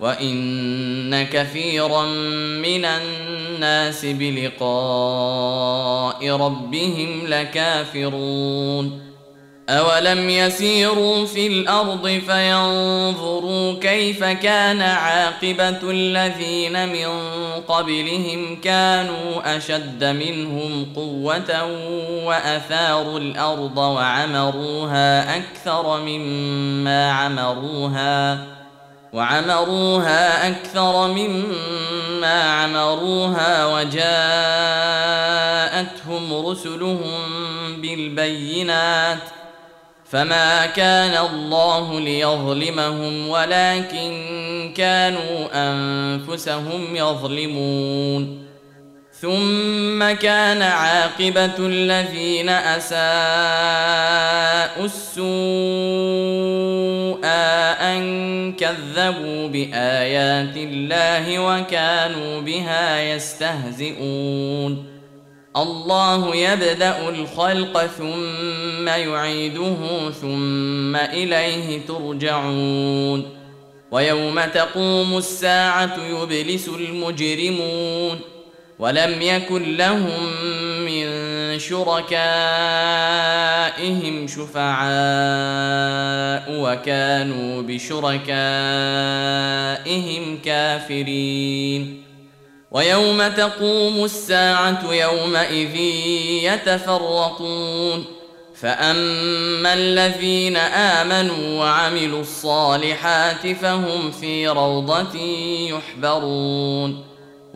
وان كثيرا من الناس بلقاء ربهم لكافرون اولم يسيروا في الأرض فينظروا كيف كان عاقبه الذين من قبلهم كانوا اشد منهم قوه واثاروا الأرض وعمروها أكثر مما عمروها وعمروها أكثر مما عمروها وجاءتهم رسلهم بالبينات فما كان الله ليظلمهم ولكن كانوا أنفسهم يظلمون ثم كان عاقبة الذين أساءوا السوء أن كذبوا بآيات الله وكانوا بها يستهزئون. الله يبدأ الخلق ثم يعيده ثم إليه ترجعون. ويوم تقوم الساعة يبلس المجرمون. ولم يكن لهم من شركائهم شفعاء وكانوا بشركائهم كافرين. ويوم تقوم الساعة يومئذ يتفرقون. فأما الذين آمنوا وعملوا الصالحات فهم في روضة يحبرون.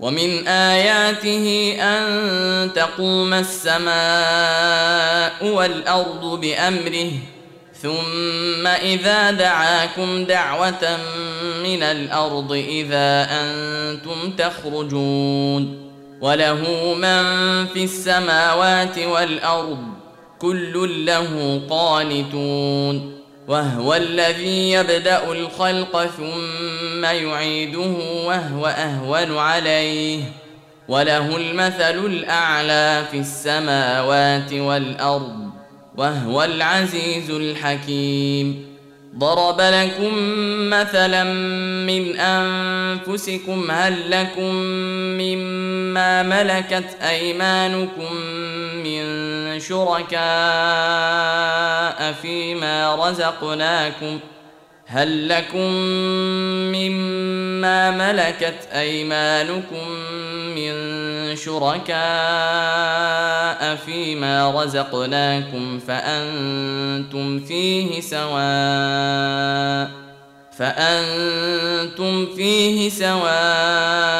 ومن آياته أن تقوم السماء والأرض بأمره ثم إذا دعاكم دعوة من الأرض إذا أنتم تخرجون. وله من في السماوات والأرض كل له قانتون. وهو الذي يبدأ الخلق ثم يعيده وهو أهون عليه. وله المثل الأعلى في السماوات والأرض وهو العزيز الحكيم. ضرب لكم مثلا من أنفسكم هل لكم مما ملكت أيمانكم من شركاء فيما رزقناكم هل لكم مما ملكت أيمانكم من شركاء فيما رزقناكم فأنتم فيه سواء فأنتم فيه سواء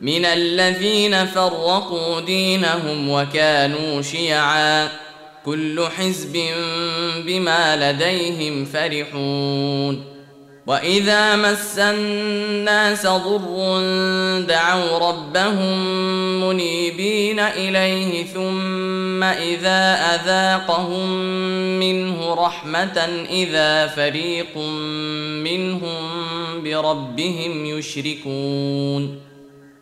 من الذين فرقوا دينهم وكانوا شيعا. كل حزب بما لديهم فرحون. وإذا مس الناس ضر دعوا ربهم منيبين إليه ثم إذا أذاقهم منه رحمة إذا فريق منهم بربهم يشركون.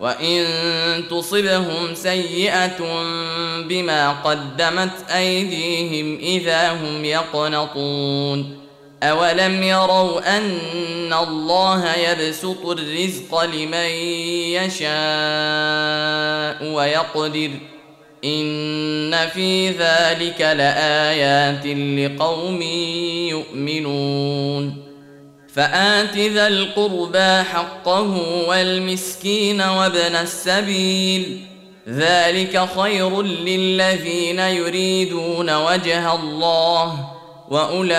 وإن تصبهم سيئة بما قدمت أيديهم إذا هم يقنطون. أولم يروا أن الله يبسط الرزق لمن يشاء ويقدر إن في ذلك لآيات لقوم يؤمنون. فآت ذا القربى حقه والمسكين وابن السبيل. ذلك خير للذين يريدون وجه الله وأولئك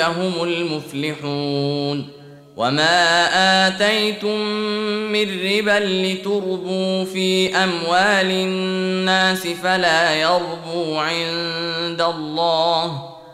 هم المفلحون. وما آتيتم من ربا لتربوا في أموال الناس فلا يربو عند الله.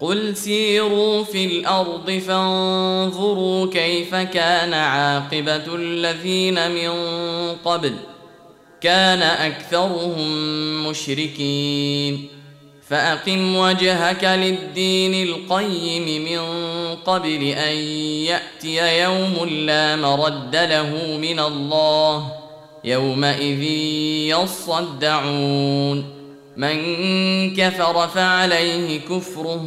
قل سيروا في الأرض فانظروا كيف كان عاقبه الذين من قبل كان اكثرهم مشركين. فاقم وجهك للدين القيم من قبل ان ياتي يوم لا مرد له من الله يومئذ يصدعون من كفر فعليه كفره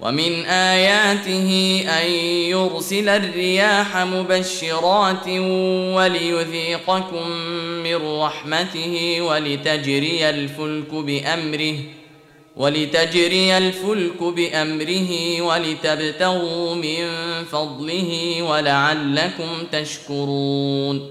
ومن آياته أن يرسل الرياح مبشرات وليذيقكم من رحمته ولتجري الفلك بأمره ولتجري الفلك بأمره ولتبتغوا من فضله ولعلكم تشكرون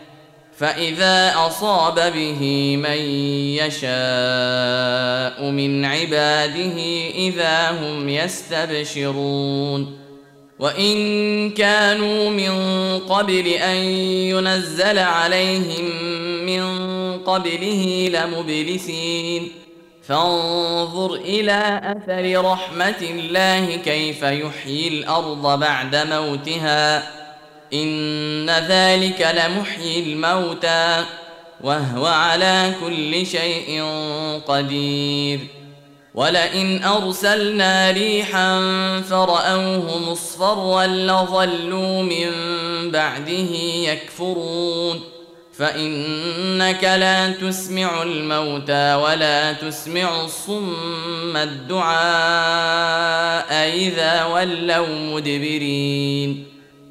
فإذا أصاب به من يشاء من عباده إذا هم يستبشرون. وإن كانوا من قبل أن ينزل عليهم من قبله لمبلسين. فانظر إلى أثر رحمة الله كيف يحيي الأرض بعد موتها. إن ذلك لمحيي الموتى وهو على كل شيء قدير. ولئن أرسلنا ريحا فرأوه مصفرا لظلوا من بعده يكفرون. فإنك لا تسمع الموتى ولا تسمع الصم الدعاء إذا ولوا مدبرين.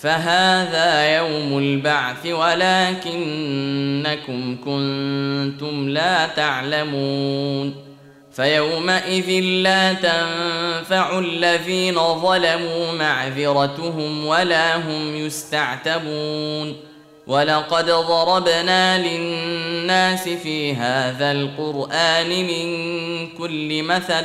فهذا يوم البعث ولكنكم كنتم لا تعلمون فيومئذ لا تنفع الذين ظلموا معذرتهم ولا هم يستعتبون ولقد ضربنا للناس في هذا القرآن من كل مثل